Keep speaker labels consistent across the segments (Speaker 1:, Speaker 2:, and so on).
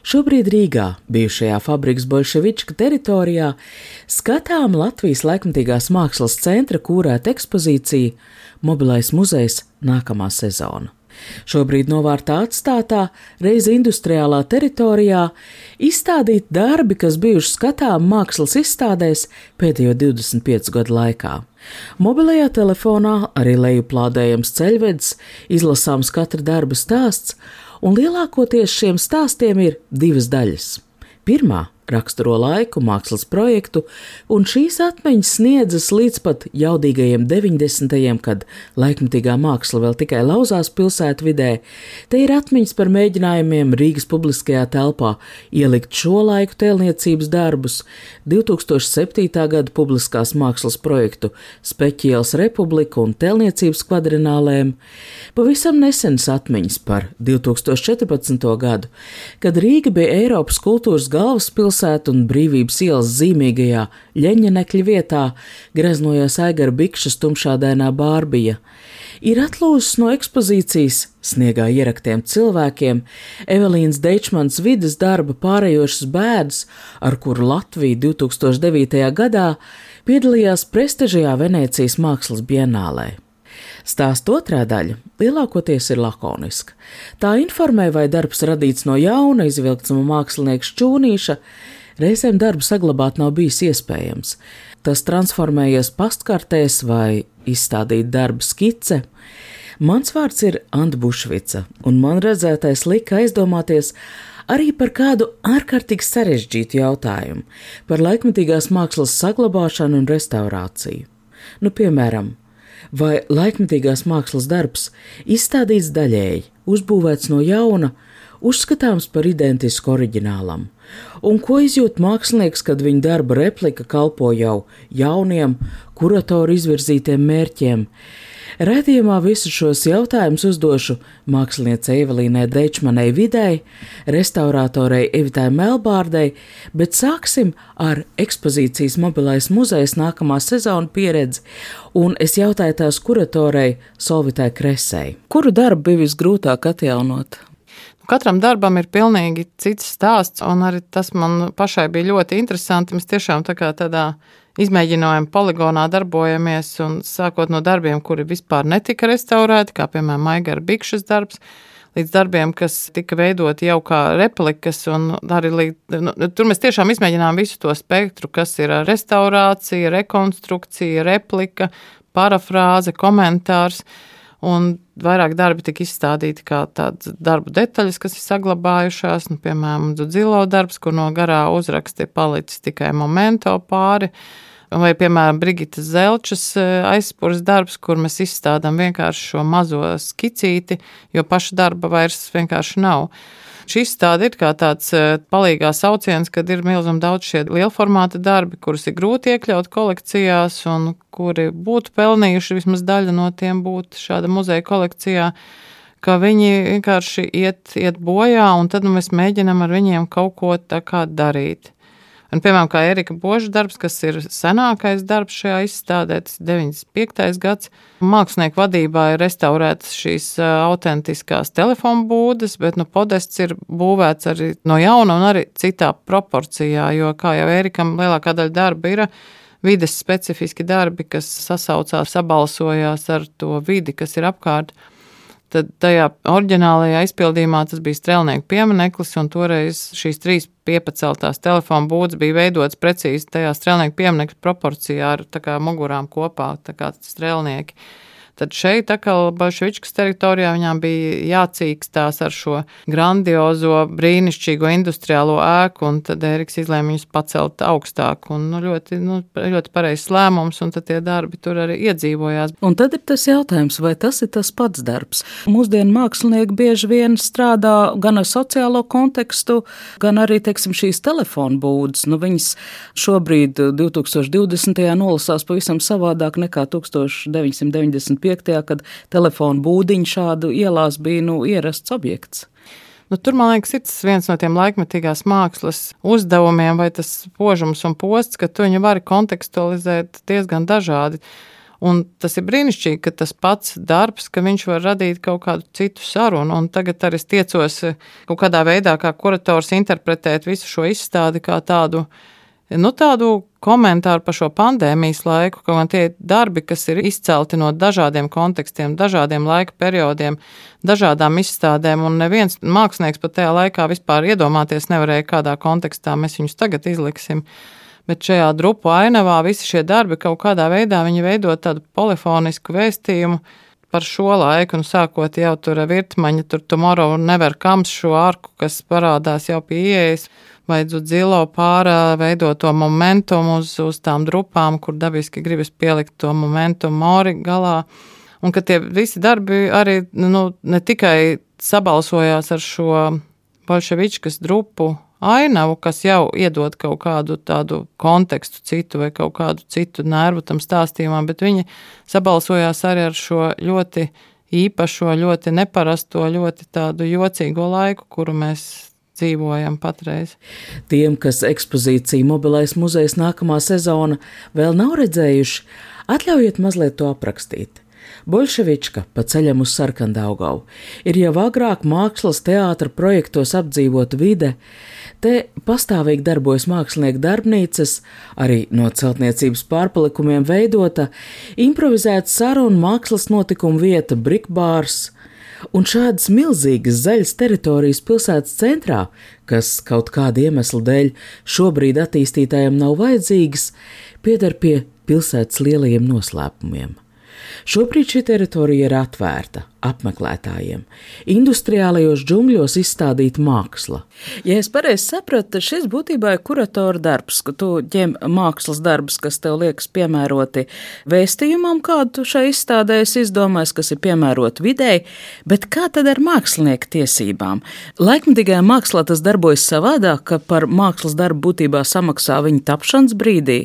Speaker 1: Šobrīd Rīgā, bijušajā fabrikas bolševička teritorijā, skatām Latvijas laikmatīgās mākslas centra kūrēta ekspozīcija Mobilais muzejs nākamā sezona. Šobrīd novārtā atstātā, reiz industriālā teritorijā, izstādīti darbi, kas bijuši skatām mākslas izstādēs pēdējo 25 gadu laikā. Mobilajā telefonā arī lejuplādējams ceļvedis, izlasāms katra darba stāsts, un lielākoties šiem stāstiem ir divas daļas. Pirmā raksturo laiku, mākslas projektu, un šīs atmiņas sniedzas līdz pat jaudīgajiem 90. kad laikmatīgā māksla vēl tikai lauzās pilsētvidē. Te ir atmiņas par mēģinājumiem Rīgas publiskajā telpā ielikt šo laiku tēlniecības darbus, 2007. gada publiskās mākslas projektu Speķiels Republika un tēlniecības kvadrinālēm, pavisam nesenas atmiņas par 2014. gadu, kad Rīga bija Eiropas kultūras galvaspilsēta pilsētu un brīvības ielas zīmīgajā ļeņķenekļa vietā greznojās aigara bikšas tumšādainā bārbija. Ir atlūzis no ekspozīcijas sniegā ieraktiem cilvēkiem Evelīnas Deičmans vidas darba pārējošas bēdas, ar kuru Latvija 2009. gadā piedalījās prestižajā Venecijas mākslas bienālē. Stāsta otrā daļa lielākoties ir lakoniska. Tā informē, vai darbs radīts no jauna, izvilkts no mākslinieka šķūnīša, reizēm darbu saglabāt nav bijis iespējams. Tas transformējies pastkartēs vai izstādīt darba skice. Mans vārds ir Anta Bušvica, un man redzētais lika aizdomāties arī par kādu ārkārtīgi sarežģītu jautājumu - par laikmatīgās mākslas saglabāšanu un restaurāciju. Nu, piemēram, vai laikmetīgās mākslas darbs, izstādīts daļēji, uzbūvēts no jauna, uzskatāms par identisku oriģinālam, un ko izjūt mākslinieks, kad viņa darba replika kalpo jau jauniem, kuratoru izvirzītiem mērķiem. Radījumā visus šos jautājumus uzdošu māksliniecei Evelīnai Deičmanai Videi, restauratorei Evitai Melbārdei, bet sāksim ar ekspozīcijas mobilais muzejs nākamā sezona pieredzi, un es jautāju tās kuratorei Solvitai Kresei. Kuru darbu bija visgrūtāk atjaunot?
Speaker 2: Katram darbam ir pilnīgi cits stāsts, un arī tas man pašai bija ļoti interesanti. Mēs tiešām tā kā tādā izmēģinājuma poligonā darbojamies, un sākot no darbiem, kuri vispār netika restaurēti, kā piemēram Maigara Bikšas darbs, līdz darbiem, kas tika veidoti jau kā replikas, un arī līdz, nu, tur mēs tiešām izmēģinām visu to spektru, kas ir restaurācija, rekonstrukcija, replika, parafrāze, komentārs. Un vairāk darbi tika izstādīti kā tādas darbu detaļas, kas ir saglabājušās. Nu, piemēram, Dzilo darbs, kur no garā uzraksta ir palicis tikai momento pāri. Vai, piemēram, Brigitas Zelčas eh, aizspūras darbs, kur mēs izstādām vienkārši šo mazo skicīti, jo paša darba vairs vienkārši nav. Šī izstāde ir kā tāds eh, palīgās sauciens, kad ir milzīgi daudz šie lielformāta darbi, kurus ir grūti iekļaut kolekcijās un kuri būtu pelnījuši vismaz daļa no tiem būt šāda muzeja kolekcijā ka viņi vienkārši iet, iet bojā, un tad nu, mēs mēģinām ar viņiem kaut ko tā kā darīt. Un, piemēram, kā Erika Boža darbs, kas ir senākais darbs šajā izstādē, tas ir 95. gads. Mākslinieku vadībā ir restaurētas šīs autentiskās telefonu būdas, bet nu, podests ir būvēts arī no jauna un arī citā proporcijā, jo, kā jau Erikam, lielākā daļa darba ir vides specifiski darbi, kas sasaucās, sabalsojās ar to vidi, kas ir apkārt. Tad tajā oriģinālajā izpildījumā tas bija strēlnieku piemineklis, un toreiz šīs trīs piepaceltās telefona būdas bija veidotas precīzi tajā strēlnieku pieminekļa proporcijā ar mugurām kopā, tā kā strēlnieki. Tad šeit, atkal Bolševičkas teritorijā, viņām bija jācīkstās ar šo grandiozo, brīnišķīgo industriālo ēku, un tad Eriks izlēma viņus pacelt augstāk. Un, nu, ļoti, nu, ļoti pareizs lēmums, un tad tie darbi tur arī iedzīvojās.
Speaker 3: Un tad ir tas jautājums, vai tas ir tas pats darbs. Mūsdienu mākslinieki bieži vien strādā gan ar sociālo kontekstu, gan arī, teiksim, šīs telefonu būdas. Nu, viņas šobrīd, 2020. nolasās pavisam savādāk nekā 1995 95. kad telefona būdiņa šādu ielās bija nu, ierasts objekts.
Speaker 2: Nu, tur, man liekas, ir viens no tiem laikmetīgās mākslas uzdevumiem, vai tas požums un posts, ka tu viņu vari kontekstualizēt diezgan dažādi. Un tas ir brīnišķīgi, ka tas pats darbs, ka viņš var radīt kaut kādu citu sarunu. Un tagad arī es tiecos kaut kādā veidā, kā kurators interpretēt visu šo izstādi kā tādu nu, tādu komentāru par šo pandēmijas laiku, ka man tie darbi, kas ir izcelti no dažādiem kontekstiem, dažādiem laika periodiem, dažādām izstādēm, un neviens mākslinieks pat tajā laikā vispār iedomāties nevarēja, kādā kontekstā mēs viņus tagad izliksim. Bet šajā drupu ainavā visi šie darbi kaut kādā veidā veido tādu polifonisku vēstījumu par šo laiku, un sākot jau tur virtmaņa, tur tomorrow never comes šo arku, kas parādās jau pie ieejas vai dzilo pārā veido to momentumu uz, uz tām drupām, kur dabiski gribas pielikt to momentumu mori galā. Un ka tie visi darbi arī nu, ne tikai sabalsojās ar šo bolševičkas drupu ainavu, kas jau iedod kaut kādu tādu kontekstu citu vai kaut kādu citu nervu tam stāstījumam, bet viņi sabalsojās arī ar šo ļoti īpašo, ļoti neparasto, ļoti tādu jocīgo laiku, kuru mēs dzīvojam patreiz.
Speaker 1: Tiem, kas ekspozīciju mobilais muzejs nākamā sezona vēl nav redzējuši, atļaujiet mazliet to aprakstīt. Bolševička pa ceļam uz Sarkandaugavu ir jau agrāk mākslas teātra projektos apdzīvota vide, te pastāvīgi darbojas mākslinieku darbnīcas, arī no celtniecības pārpalikumiem veidota, improvizēta sarunu mākslas notikumu vieta, brikbārs, un šādas milzīgas zaļas teritorijas pilsētas centrā, kas kaut kāda iemesla dēļ šobrīd attīstītājiem nav vajadzīgas, pieder pie pilsētas lielajiem noslēpumiem. Šobrīd šī teritorija ir atvērta apmeklētājiem. Industriālajos džungļos izstādīta māksla.
Speaker 3: Ja es pareizi sapratu, tad šis būtībā ir kuratora darbs, ka tu ņem mākslas darbus, kas tev liekas piemēroti vēstījumam, kādu tu šai izstādē esi izdomājis, kas ir piemēroti videi, bet kā tad ar mākslinieku tiesībām? Laikmatīgajā mākslā tas darbojas savādāk, ka par mākslas darbu būtībā samaksā viņa tapšanas brīdī.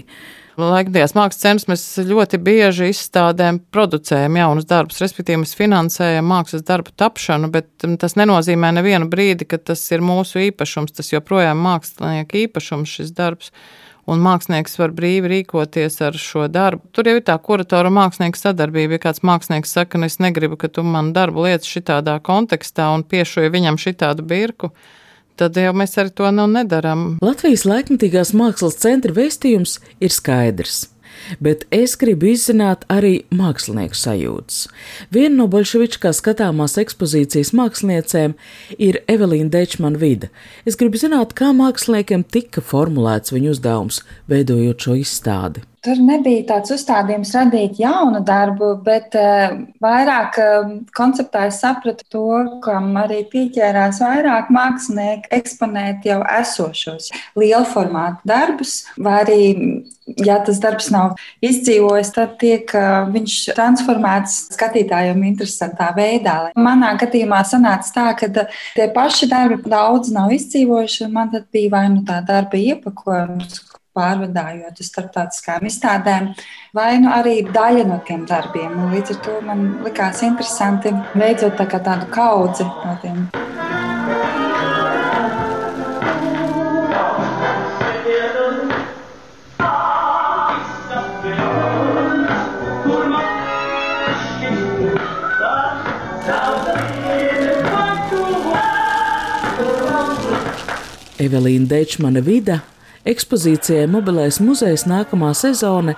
Speaker 2: Laikdienas mākslas centrs mēs ļoti bieži izstādēm producējam jaunus darbus, respektīvi mēs finansējam mākslas darbu tapšanu, bet mm, tas nenozīmē nevienu brīdi, ka tas ir mūsu īpašums, tas joprojām mākslinieka īpašums šis darbs. Un mākslinieks var brīvi rīkoties ar šo darbu. Tur jau ir tā kuratora mākslinieka sadarbība. Ja kāds mākslinieks saka, nu es negribu, ka tu man darbu lietas šitādā kontekstā un piešoju viņam šitādu birku, tad jau mēs arī to nu nedarām.
Speaker 1: Latvijas laikmatīgās mākslas centra vēstījums ir skaidrs. Bet es gribu izzināt arī mākslinieku sajūtas. Viena no bolševičkā skatāmās ekspozīcijas māksliniecēm ir Evelīna Dečmana Vida. Es gribu zināt, kā māksliniekiem tika formulēts viņu uzdevums, veidojot šo izstādi.
Speaker 4: Tur nebija tāds uzstādījums radīt jaunu darbu, bet uh, vairāk uh, konceptā es sapratu to, kam arī pieķērās vairāk mākslinieki eksponēt jau esošos lielu formātu darbus, vai arī, ja tas darbs nav izdzīvojis, tad tiek viņš transformēts skatītājiem interesantā veidā. Manā gadījumā sanāca tā, ka tie paši darbi daudz nav izdzīvojuši, un man tad bija vai nu tā darba iepakojums, pārvadājot uz starptautiskām izstādēm, vai nu arī daļa no tiem darbiem. Līdz ar to man likās interesanti veidot tā tādu kaudzi no tiem.
Speaker 1: Evelīna Dečmana Vida Ekspozīcijai Mobilais muzejs nākamā sezone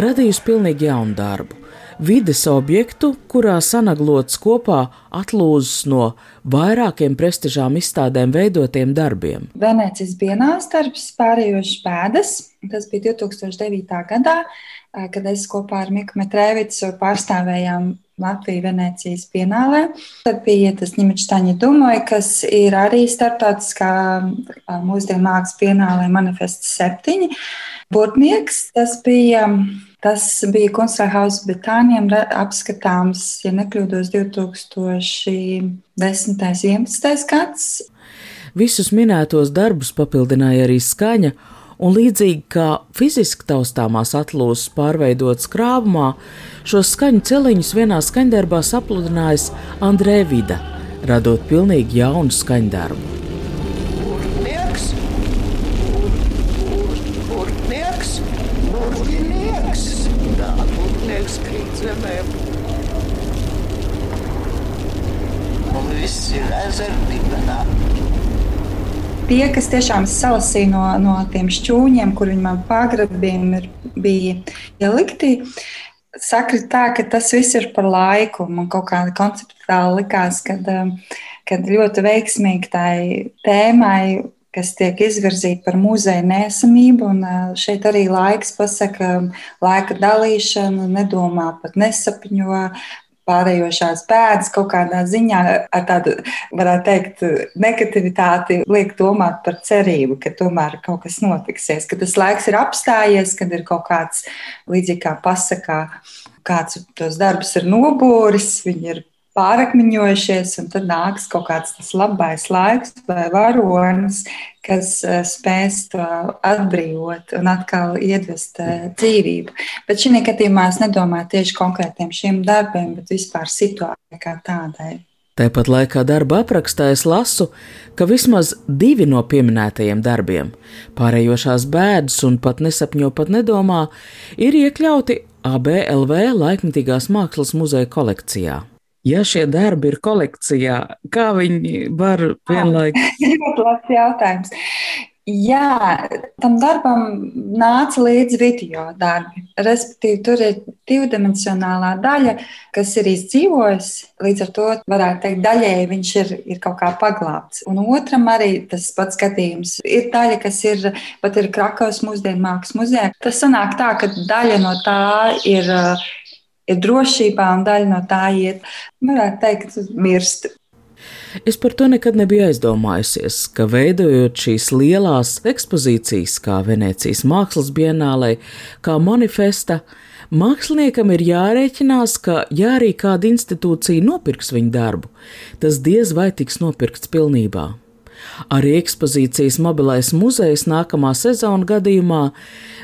Speaker 1: radījusi pilnīgi jaunu darbu. Vides objektu, kurā sanaglots kopā atlūzas no vairākiem prestižām izstādēm veidotiem darbiem.
Speaker 4: Venecijas bienāls darbs pārējošas pēdas, tas bija 2009. gadā, kad es kopā ar Miku Metrēvicu pārstāvējām Latviju Venecijas pienālē. Tad bija tas Ņemečtaņa Dumoja, kas ir arī starptautiskā mūsdienu mākslas pienālē manifests septiņi. Burtnieks, tas bija, tas bija Kunsthaus Britānijam apskatāms, ja nekļūdos, 2010. 11. gads.
Speaker 1: Visus minētos darbus papildināja arī skaņa un līdzīgi kā fiziski taustāmās atlūzas pārveidotas krāvumā, šos skaņu celiņus vienā skaņdarbā sapludinājis Andrē Vida, radot pilnīgi jaunu skaņdarbu.
Speaker 5: zemē. Un viss ir ezerdibenā.
Speaker 4: Tie, kas tiešām salasīja no, no tiem šķūņiem, kur viņi man pagrabījumi bija ielikti, sakrit tā, ka tas viss ir par laiku. Man kaut kāda konceptuāli likās, kad, kad ļoti veiksmīgi tai tēmai kas tiek izvirzīta par muzeja nesamību. Un šeit arī laiks pasaka, laika dalīšanu, nedomā, pat nesapņo. Pārējošās pēdas kaut kādā ziņā ar tādu, varētu teikt, negativitāti liek domāt par cerību, ka tomēr kaut kas notiksies, ka tas laiks ir apstājies, kad ir kaut kāds līdzīgi kā pasakā, kāds tos darbus ir nobūris, viņi ir pārakmeņojušies, un tad nāks kaut kāds tas labais laiks vai varonis, kas eh, spēs to atbrīvot un atkal iedvest eh, dzīvību. Bet šī gadījumā es nedomāju tieši konkrētiem šiem darbiem, bet vispār situācijai kā tādai.
Speaker 1: Tāpat laikā darba aprakstā es lasu, ka vismaz divi no pieminētajiem darbiem, pārējošās bēdas un pat nesapņo, pat nedomā, ir iekļauti ABLV laikmatīgās mākslas muzeja kolekcijā. Ja šie darbi ir kolekcijā, kā viņi var vienlaikus?
Speaker 4: Ir ļoti labs jautājums. Jā, tam darbam nāca līdzi video darbi. Respektīvi, tur ir divdimensionālā daļa, kas ir izdzīvojusi. Līdz ar to varētu teikt, daļēji viņš ir, ir kaut kā paglābts. Un otram arī tas pats skatījums. Ir daļa, kas ir pat ir Krakavas mūsdienu mākslas muzejā. Tas sanāk tā, ka daļa no tā ir ir drošībā, un daļa no tā iet, varētu teikt, mirst.
Speaker 1: Es par to nekad nebiju aizdomājusies, ka veidojot šīs lielās ekspozīcijas, kā Venecijas mākslas bienālē, kā manifesta, māksliniekam ir jārēķinās, ka, ja arī kāda institūcija nopirks viņu darbu, tas diez vai tiks nopirkts pilnībā. Arī ekspozīcijas mobilais muzejs nākamā sezona gadījumā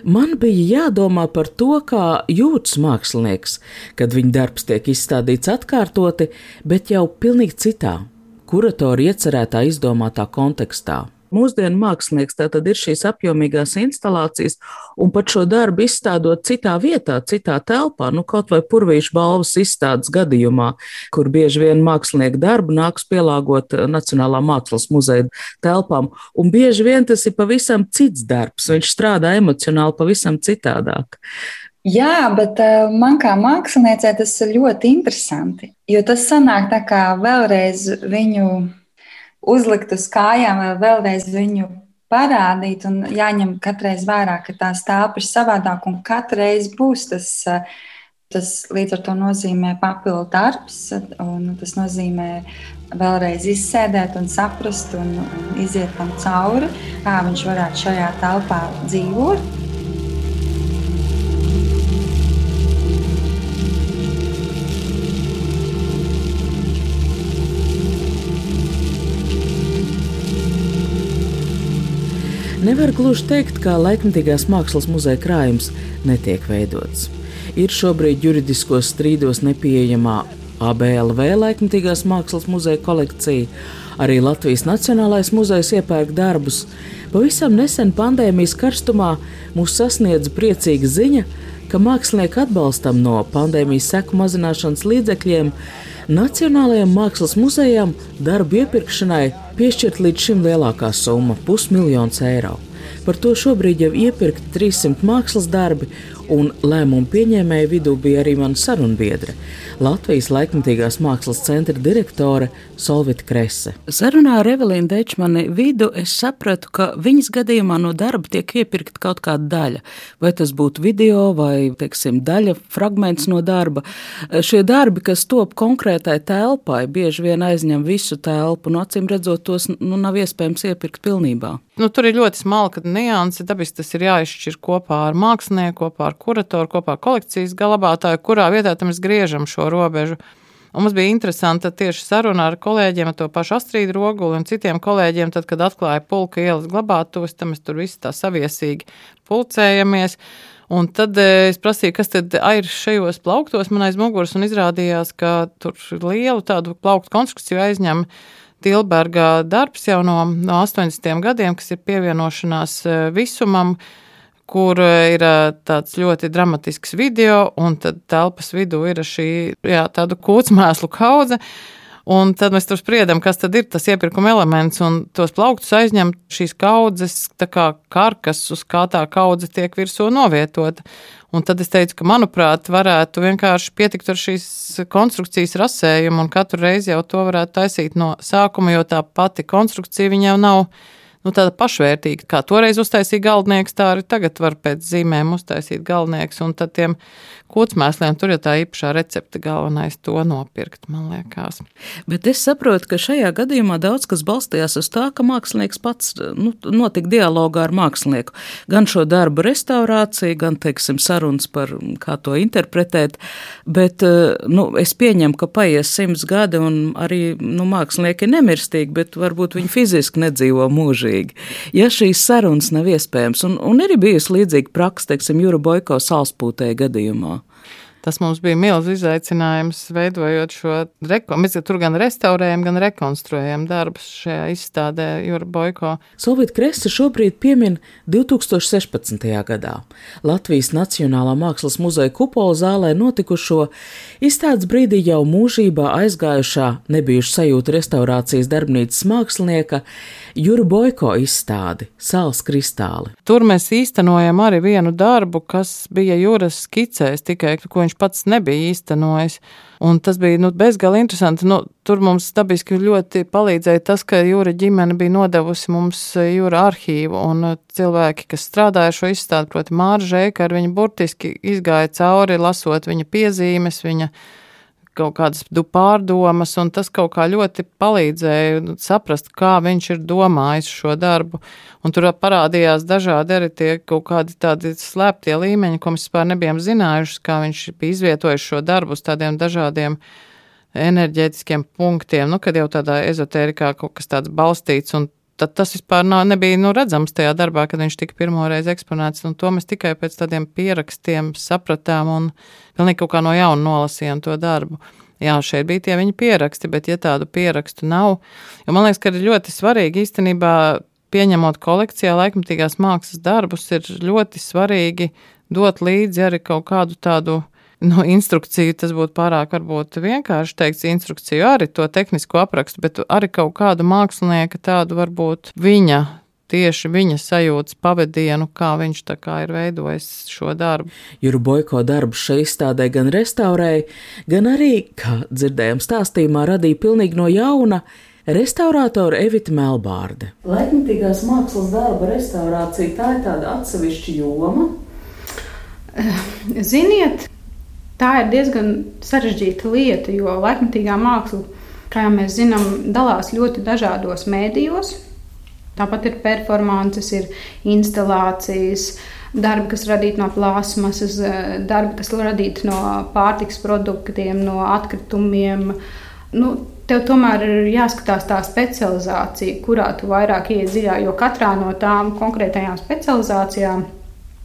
Speaker 1: man bija jādomā par to, kā jūtas mākslinieks, kad viņa darbs tiek izstādīts atkārtoti, bet jau pilnīgi citā, kuratora iecerētā izdomātā kontekstā. Mūsdienu mākslinieks tātad ir šīs apjomīgās instalācijas, un pat šo darbu izstādot citā vietā, citā telpā, nu kaut vai purvīšu balvas izstādes gadījumā, kur bieži vien mākslinieku darbu nāks pielāgot eh, Nacionālā mākslas muzeja telpām, un bieži vien tas ir pavisam cits darbs, viņš strādā emocionāli pavisam citādāk.
Speaker 4: Jā, bet uh, man kā māksliniecei tas ir ļoti interesanti, jo tas sanāk tā kā vēlreiz viņu uzlikt uz kājām, vēlreiz viņu parādīt un jāņem katreiz vērā, ka tās tāpa ir savādāk un katreiz būs tas. Tas līdz ar to nozīmē papildu darbs, un tas nozīmē vēlreiz izsēdēt un saprast un, un iziet tam cauri, kā viņš varētu šajā telpā dzīvot.
Speaker 1: Nevar gluži teikt, ka laikmatīgās mākslas muzeja krājums netiek veidots. Ir šobrīd juridiskos strīdos nepieejamā ABLV laikmatīgās mākslas muzeja kolekcija, arī Latvijas Nacionālais muzejs iepērk darbus. Pavisam nesen pandēmijas karstumā mūs sasniedza priecīga ziņa, ka mākslinieki atbalstam no pandēmijas seku mazināšanas līdzekļiem Nacionālajiem mākslas muzejam darbu iepirkšanai piešķirt līdz šim lielākā summa - pusmiljons eiro. Par to šobrīd jau iepirkt 300 mākslas darbi, un lēmumu pieņēmēju vidū bija arī mana sarunbiedre, Latvijas laikmatīgās mākslas centra direktore Solvita Krese.
Speaker 3: Sarunā ar Evelīnu Dečmani vidu es sapratu, ka viņas gadījumā no darba tiek iepirkta kaut kāda daļa. Vai tas būtu video vai, teiksim, daļa, fragments no darba. Šie darbi, kas top konkrētai telpai, bieži vien aizņem visu telpu, un acīm redzot, tos nu, nav iespējams iepirkt pilnībā.
Speaker 2: Nu, tur ir ļoti smalka nianse. Dabiski tas ir jāizšķir kopā ar mākslinieku, kopā ar kuratoru, kopā ar kolekcijas galabātāju, kurā vietā mēs griežam šo robežu. Un mums bija interesanta tieši saruna ar kolēģiem, ar to pašu Astrīdu Roguli un citiem kolēģiem, tad, kad atklāja pulka ielas glabātuves, tad mēs tur visi tā saviesīgi pulcējamies. Un tad eh, es prasīju, kas tad ir šajos plauktos man aiz muguras, un izrādījās, ka tur lielu tādu plauktu konstrukciju aizņem Tilberga darbs jau no, no 80. gadiem, kas ir pievienošanās eh, visumam, kur eh, ir tāds ļoti dramatisks video, un tad telpas vidū ir šī jā, tāda kūtsmēslu kaudze. Un tad mēs tur spriedām, kas tad ir tas iepirkuma elements, un tos plauktus aizņem šīs kaudzes, tā kā karkas, uz kā tā kaudze tiek virsū novietota. Un tad es teicu, ka, manuprāt, varētu vienkārši pietikt ar šīs konstrukcijas rasējumu, un katru reizi jau to varētu taisīt no sākuma, jo tā pati konstrukcija jau nav nu, tāda pašvērtīga. Kā toreiz uztaisīja galdnieks, tā arī tagad var pēc zīmēm uztaisīt galdnieks. Un tad tiem kūtsmēsliem tur ir tā īpašā recepte galvenais to nopirkt, man liekas.
Speaker 3: Bet es saprotu, ka šajā gadījumā daudz kas balstījās uz tā, ka mākslinieks pats nu, notika dialogā ar mākslinieku. Gan šo darbu restaurāciju, gan, teiksim, sarunas par kā to interpretēt. Bet nu, es pieņemu, ka paies simts gadi un arī nu, mākslinieki ir nemirstīgi, bet varbūt viņi fiziski nedzīvo mūžīgi svarīgi. Ja šīs sarunas nav iespējams, un, un ir bijusi līdzīga praksa, teiksim, Jūra Boiko salspūtēja gadījumā.
Speaker 2: Tas mums bija milzīgs izaicinājums, veidojot šo rekonstrukciju. Mēs tur gan restaurējam, gan rekonstruējam darbus šajā izstādē, Jūra Boiko.
Speaker 1: Solvīt Kresa šobrīd piemin 2016. gadā Latvijas Nacionālā mākslas muzeja kupola zālē notikušo izstādes brīdī jau mūžībā aizgājušā nebijuša sajūta restaurācijas darbnīcas mākslinieka Jūra Boiko izstādi Sāls kristāli.
Speaker 2: Tur mēs īstenojam arī vienu darbu, kas bija Jūras skicēs, tikai ko viņš pats nebija īstenojis. Un tas bija nu, bezgalīgi interesanti. Nu, tur mums dabiski ļoti palīdzēja tas, ka Jūra ģimene bija nodevusi mums Jūra arhīvu. Un cilvēki, kas strādāja šo izstādi, proti, Māra Žēka, ar viņu burtiski izgāja cauri, lasot viņa piezīmes, viņa kaut kādas pārdomas, un tas kaut kā ļoti palīdzēja saprast, kā viņš ir domājis šo darbu. Un tur parādījās dažādi arī tie kaut kādi tādi slēptie līmeņi, ko mēs vispār nebijām zinājuši, kā viņš bija izvietojis šo darbu uz tādiem dažādiem enerģētiskiem punktiem, nu, kad jau tādā ezotērikā kaut kas tāds balstīts, un tad tas vispār nav, nebija nu, redzams tajā darbā, kad viņš tika pirmoreiz eksponēts. To mēs tikai pēc tādiem pierakstiem sapratām un pilnīgi kaut kā no jauna nolasījām to darbu. Jā, šeit bija tie viņa pieraksti, bet ja tādu pierakstu nav, jo man liekas, ka ir ļoti svarīgi īstenībā pieņemot kolekcijā laikmatīgās mākslas darbus, ir ļoti svarīgi dot līdzi arī kaut kādu tādu no instrukciju tas būtu pārāk varbūt vienkārši teikts instrukciju arī to tehnisko aprakstu, bet arī kaut kādu mākslinieka tādu varbūt viņa tieši viņa sajūtas pavadienu, kā viņš tā kā ir veidojis šo darbu.
Speaker 1: Juru Boiko darbu šai izstādē gan restaurēja, gan arī, kā dzirdējām stāstījumā, radīja pilnīgi no jauna restaurātora Evita Melbārde. Laikmatīgās mākslas darba restaurācija tā ir tāda atsevišķa joma.
Speaker 6: Ziniet, Tā ir diezgan sarežģīta lieta, jo laikmatīgā māksla, kā jau mēs zinām, dalās ļoti dažādos mēdījos. Tāpat ir performances, ir instalācijas, darbi, kas radīti no plāsmas, darbi, kas radīti no pārtiks produktiem, no atkritumiem. Nu, tev tomēr ir jāskatās tā specializācija, kurā tu vairāk ienāc dziļāk, jo katrā no tām konkrētajām specializācijām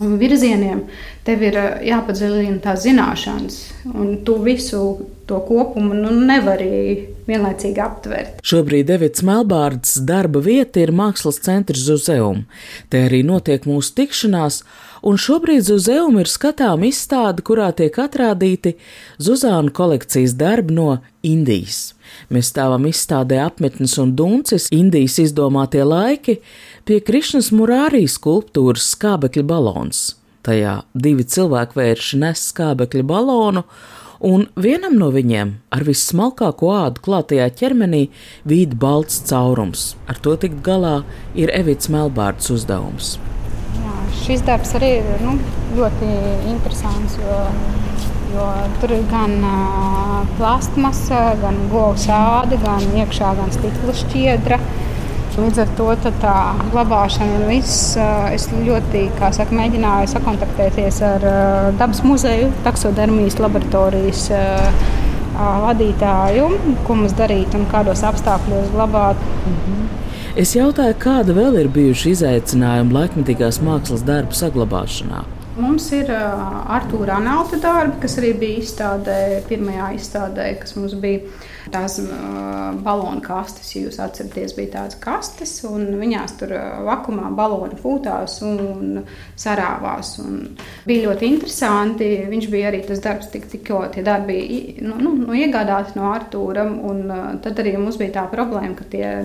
Speaker 6: virzieniem, tev ir eh, jāpadziļina tās zināšanas, un tu visu to kopumu nu, nevari vienlaicīgi aptvert.
Speaker 1: Šobrīd Devits Melbārds darba vieta ir mākslas centrs Zuzeum. Te arī notiek mūsu tikšanās, un šobrīd Zuzeum ir skatām izstāde, kurā tiek atrādīti Zuzānu kolekcijas darbi no Indijas. Mēs stāvam izstādē apmetnes un duncis, Indijas izdomātie laiki, pie Krišnas Murārī skulptūras skābekļa balons. Tajā divi cilvēkvērši nes skābekļa balonu, un vienam no viņiem ar vissmalkāko ādu klātajā ķermenī vīd balts caurums. Ar to tikt galā ir Evits Melbārds uzdevums.
Speaker 6: Jā, šis darbs arī ir nu, ļoti interesants, jo Jo tur ir gan uh, plastmasa, gan govs āda, gan iekšā gan stikla šķiedra. Līdz ar to tā glabāšana un viss. Es ļoti saka, mēģināju sakontaktēties ar dabas muzeju, taksodermijas laboratorijas vadītāju, ko mums darīt un kādos apstākļos glabāt.
Speaker 1: Mhm. Es jautāju, kāda vēl ir bijuši izaicinājumi laikmetīgās mākslas darbu saglabāšanā.
Speaker 6: Mums ir uh, Artūra Analta darbi, kas arī bija izstādē, pirmajā izstādē, kas mums bija tās uh, balonu kastes. Ja jūs atceraties, bija tādas kastes, un viņās tur uh, vakumā baloni pūtās un sarāvās. Un bija ļoti interesanti. Viņš bija arī tas darbs, tik, tikko tie darbi bija nu, nu, nu, iegādāti no Artūra. Un uh, tad arī mums bija tā problēma, ka tie,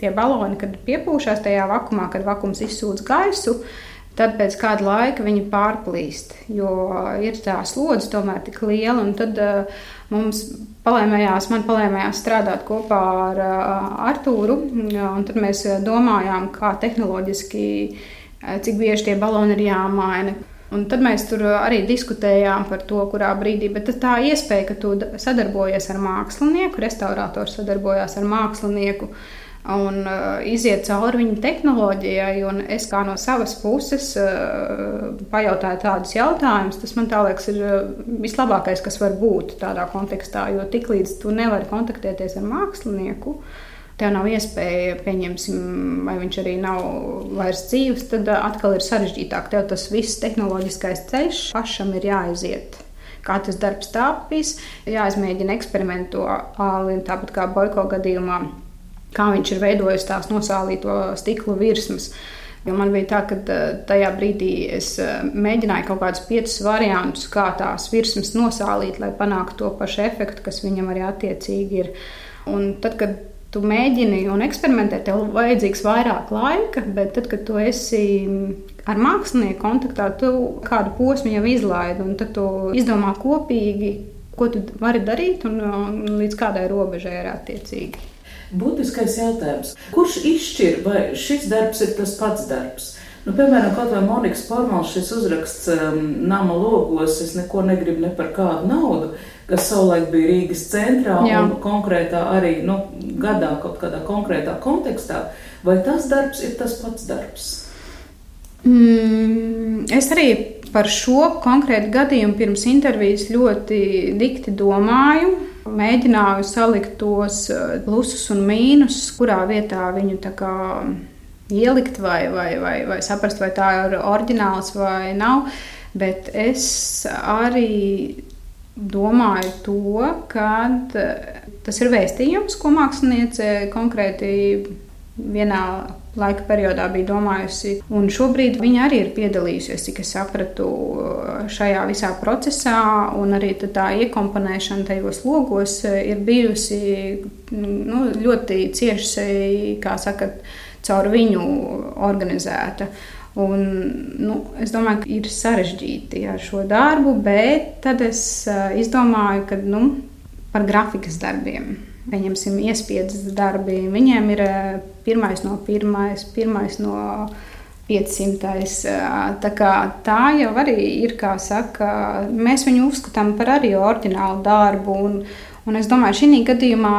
Speaker 6: tie baloni, kad piepūšās tajā vakumā, kad vakums izsūdz gaisu, Tad pēc kāda laika viņi pārplīst, jo ir tā slodze tomēr tik liela. Tad uh, mums palēmējās, man palēmējās strādāt kopā ar uh, Artūru. Tad mēs domājām, kā tehnoloģiski, uh, cik bieži tie baloni ir jāmaina. Un tad mēs tur arī diskutējām par to, kurā brīdī. Bet tā iespēja, ka tu sadarbojies ar mākslinieku, restaurators sadarbojās ar mākslinieku un uh, iziet cauri viņa tehnoloģijai. Es kā no savas puses uh, pajautāju tādus jautājumus, tas man liekas, ir uh, vislabākais, kas var būt tādā kontekstā. Jo tiklīdz tu nevari kontaktēties ar mākslinieku, tev nav iespēja, pieņemsim, vai viņš arī nav vairs dzīves, tad atkal ir sarežģītāk. Tev tas viss tehnoloģiskais ceļš pašam ir jāiziet kā tas darbs tāpīs, jāizmēģina eksperimentāli, tāpat kā Boiko gadījumā kā viņš ir veidojis tās nosālīto stiklu virsmas. Jo man bija tā, ka eh, tajā brīdī es eh, mēģināju kaut kādus piecus variantus, kā tās virsmas nosālīt, lai panāktu to pašu efektu, kas viņam arī attiecīgi ir. Un tad, kad tu mēģini un eksperimentē, tev vajadzīgs vairāk laika, bet tad, kad tu esi ar mākslinieku kontaktā, tu kādu posmu jau izlaidi, un tad tu izdomā kopīgi, ko tu vari darīt un, un līdz kādai robežai ir attiecīgi.
Speaker 1: Būtiskais jautājums, kurš izšķir, vai šis darbs ir tas pats darbs? Nu, piemēram, kaut vai Monikas formāls šis uzraksts um, nama logos, es neko negribu ne par kādu naudu, kas savulaik bija Rīgas centrā Jā. un konkrētā arī nu, gadā, kaut kādā konkrētā kontekstā. Vai tas darbs ir tas pats darbs?
Speaker 6: Mm, es arī par šo konkrētu gadījumu pirms intervijas ļoti dikti domāju mēģināju salikt tos eh, plusus un mīnusus, kurā vietā viņu ielikt vai, vai, vai, vai saprast, vai tā ir oriģināls vai nav. Bet es arī domāju to, ka eh, tas ir vēstījums, ko māksliniece konkrēti vienā laika periodā bija domājusi. Un šobrīd viņa arī ir piedalījusies, cik es sapratu, šajā visā procesā. Un arī tā iekomponēšana tajos logos ir bijusi nu, ļoti cieši, kā saka, caur viņu organizēta. Un, nu, es domāju, ka ir sarežģīti ar šo darbu, bet tad es izdomāju, ka nu, par grafikas darbiem pieņemsim, iespiedas darbi. Viņiem ir eh, pirmais no pirmais, pirmais no 500. Eh, tā, tā jau arī ir, kā saka, mēs viņu uzskatām par arī oriģinālu darbu. Un, un es domāju, šī gadījumā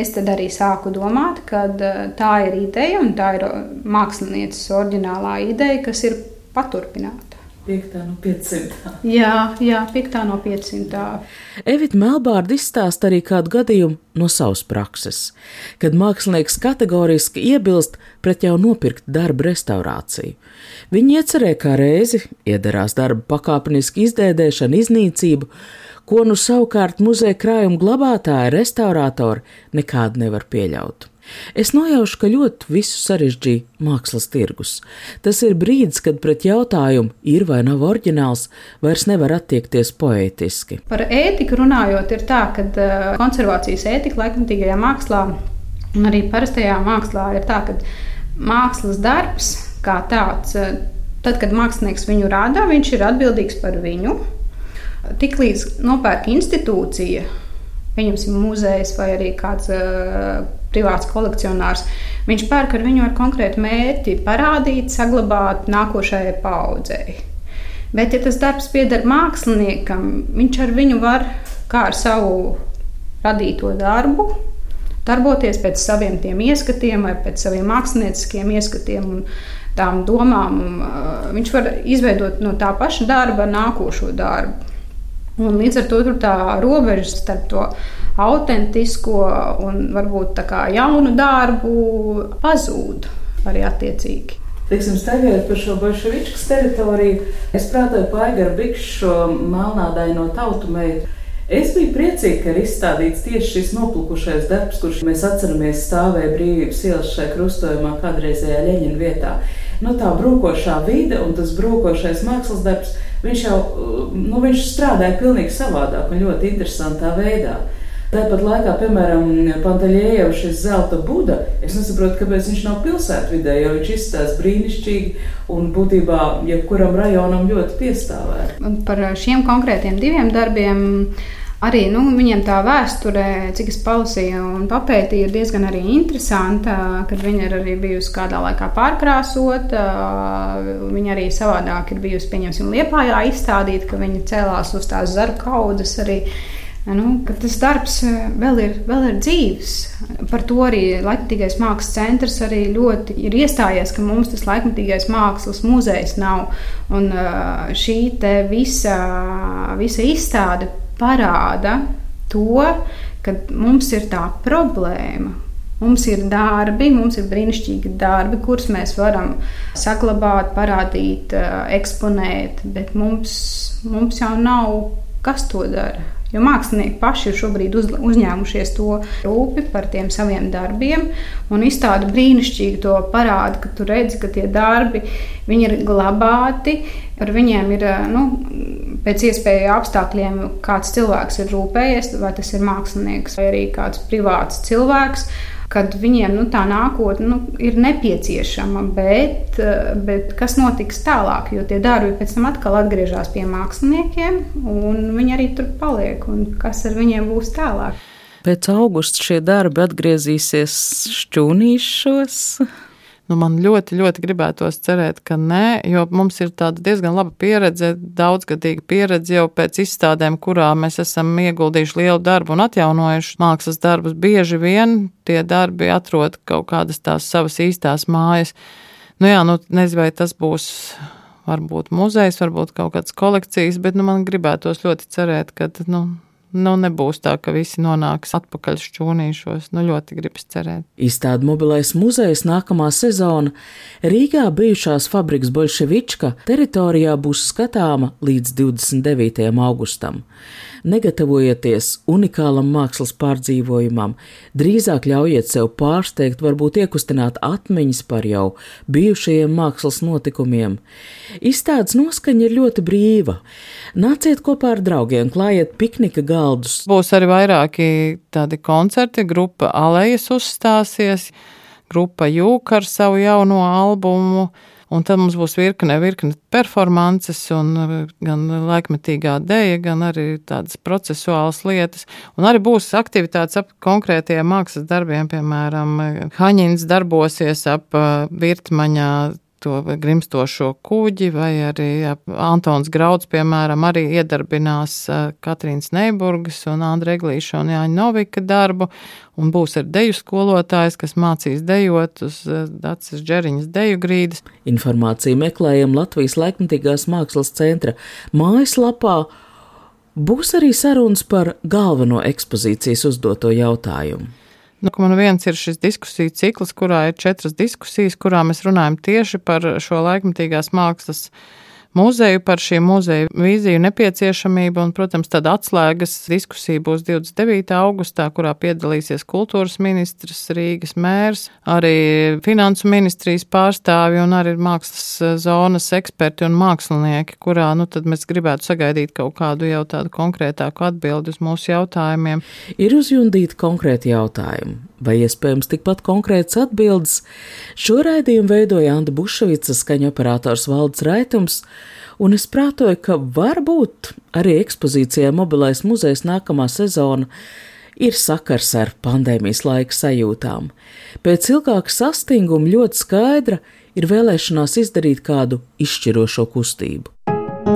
Speaker 6: es arī sāku domāt, ka eh, tā ir ideja un tā ir mākslinieces oriģinālā ideja, kas ir paturpināta.
Speaker 1: 5 no 500.
Speaker 6: Jā, jā 5 no 500.
Speaker 1: Evita Melbārda izstāsta arī kādu gadījumu no savas prakses, kad mākslinieks kategoriski iebilst pret jau nopirktu darbu restaurāciju. Viņi iecerēja kā reizi iedarās darba pakāpenisku izdēdēšanu, iznīcību, ko nu savukārt muzeja krājuma glabātāja restaurātori nekādu nevar pieļaut. Es nojaušu, ka ļoti visu sarežģīja mākslas tirgus. Tas ir brīdis, kad pret jautājumu, ir vai nav oriģināls, vairs nevar attiekties poētiski.
Speaker 6: Par ētiku runājot, ir tā, ka konservācijas ētika laikmatīgajā mākslā un arī parastajā mākslā ir tā, ka mākslas darbs kā tāds, tad, kad mākslinieks viņu rada, viņš ir atbildīgs par viņu. Tiklīdz nopērk institūcija, pieņemsim, muzejs vai arī kāds privāts kolekcionārs. Viņš pērk ar viņu ar konkrētu mērķi parādīt, saglabāt nākošajai paudzei. Bet, ja tas darbs pieder māksliniekam, viņš ar viņu var kā ar savu radīto darbu darboties pēc saviem ieskatiem vai pēc saviem mākslinieciskiem ieskatiem un tām domām. Un, uh, viņš var izveidot no tā paša darba nākošo darbu. Un līdz ar to tā robeža starp to autentisko un varbūt tā kā jaunu darbu pazūd arī attiecīgi.
Speaker 3: Teiksim, staigājot par šo bolševičkas teritoriju, es prātoju paigaru bikšu melnādaino tautu meitu. Es biju priecīga, ka ir izstādīts tieši šis noplukušais darbs, kurš mēs atceramies stāvēja brīvības ielas šajā krustojumā, kādreizējā Leņķina vietā. Nu, tā brūkošā vide un tas brūkošais mākslas darbs, viņš jau nu, viņš strādāja pavisam savādāk un ļoti interesantā veidā. Tāpat laikā, piemēram, Pantaļējevs šis zelta buda, es nesaprotu, kāpēc viņš nav pilsētvidē, jo viņš izstāsta brīnišķīgi un būtībā jebkuram rajonam ļoti piestāvēt.
Speaker 6: Un par šiem konkrētiem diviem darbiem. Arī nu, viņiem tā vēsture, cik es palasīju un papētīju, ir diezgan arī interesanta. Kad viņa ir arī bijusi kādā laikā pārkrāsota, viņa arī savādāk ir bijusi, pieņemsim, liepājā izstādīta, ka viņa cēlās uz tās zaru kaudzes arī Nu, tas darbs vēl ir, vēl ir dzīves. Par to arī Latvijas mākslas centrs arī ļoti ir iestājies, ka mums tas laikmatīgais mākslas muzejs nav. Un šī visa, visa izstāde parāda to, ka mums ir tā problēma. Mums ir darbi, mums ir brīnišķīgi darbi, kurus mēs varam saglabāt, parādīt, eh, eksponēt, bet mums, mums jau nav kas to dara. Jo mākslinieki paši ir šobrīd uz, uzņēmušies to rūpi par tiem saviem darbiem un izstāda brīnišķīgi to parādu, ka tu redzi, ka tie darbi ir glabāti. Ar viņiem ir nu, pēc iespēju apstākļiem, kāds cilvēks ir rūpējies, vai tas ir mākslinieks vai arī kāds privāts cilvēks kad viņiem nu, tā nākotne nu, ir nepieciešama, bet, eh, bet kas notiks tālāk, jo tie darbi pēc tam atkal atgriežas pie māksliniekiem, un viņi arī tur paliek, kas ar viņiem būs tālāk.
Speaker 3: Pēc augusta šie darbi atgriezīsies šķūnīšos.
Speaker 2: Nu, man ļoti, ļoti gribētos cerēt, ka nē, jo mums ir tāda diezgan laba pieredze, daudzgadīga pieredze jau pēc izstādēm, kurā mēs esam ieguldījuši lielu darbu un atjaunojuši mākslas darbus. Bieži vien tie darbi atrod kaut kādas tās savas īstās mājas. Nu jā, nu nezinu, vai tas būs varbūt muzejs, varbūt kaut kāds kolekcijas, bet nu, man gribētos ļoti cerēt, ka nu, nu, nebūs tā, ka visi nonāks atpakaļ šķūnīšos. Nu, ļoti gribas cerēt.
Speaker 1: Izstāde mobilais muzejs nākamā sezona Rīgā bijušās fabrikas Bolševička teritorijā būs skatāma līdz 29. augustam. Negatavojieties unikālam mākslas pārdzīvojumam, drīzāk ļaujiet sev pārsteigt, varbūt iekustināt atmiņas par jau bijušajiem mākslas notikumiem. Izstādes noskaņa ir ļoti brīva. Nāciet kopā ar draugiem, klājiet piknika galdus.
Speaker 2: Būs arī vairāki tādi koncerti, grupa Alejas uzstāsies, grupa Jūka ar savu jauno albumu. Un tad mums būs virkne, virkne performances, un gan laikmetīgā dēļa, gan arī tādas procesuālas lietas. Un arī būs aktivitātes ap konkrētiem mākslas darbiem, piemēram, Haņins darbosies ap virtmaņā to grimstošo kuģi, vai arī Antons Grauds, piemēram, arī iedarbinās Katrīnas Neiburgas un Andra Eglīša un Jāņa Novika darbu, un būs ar deju skolotājs, kas mācīs dejot uz Dācis Džeriņas deju grīdas.
Speaker 1: Informāciju meklējam Latvijas laikmatīgās mākslas centra mājaslapā. Būs arī sarunas par galveno ekspozīcijas uzdoto jautājumu.
Speaker 2: Nu, man viens ir šis diskusiju cikls, kurā ir četras diskusijas, kurā mēs runājam tieši par šo laikmatīgās mākslas muzeju, par šī muzeja vīziju nepieciešamību. Un, protams, tad atslēgas diskusija būs 29. augustā, kurā piedalīsies kultūras ministrs, Rīgas mērs, arī finansu ministrijas pārstāvi un arī mākslas zonas eksperti un mākslinieki, kurā nu, mēs gribētu sagaidīt kaut kādu jau tādu konkrētāku atbildi uz mūsu jautājumiem.
Speaker 1: Ir uzjundīti konkrēti jautājumi vai iespējams tikpat konkrētas atbildes. Šo raidījumu veidoja Anta Bušvica, skaņa operators Valds Raitums, un es prātoju, ka varbūt arī ekspozīcijā Mobilais muzejs nākamā sezona ir sakars ar pandēmijas laika sajūtām. Pēc ilgāka sastinguma ļoti skaidra ir vēlēšanās izdarīt kādu izšķirošo kustību.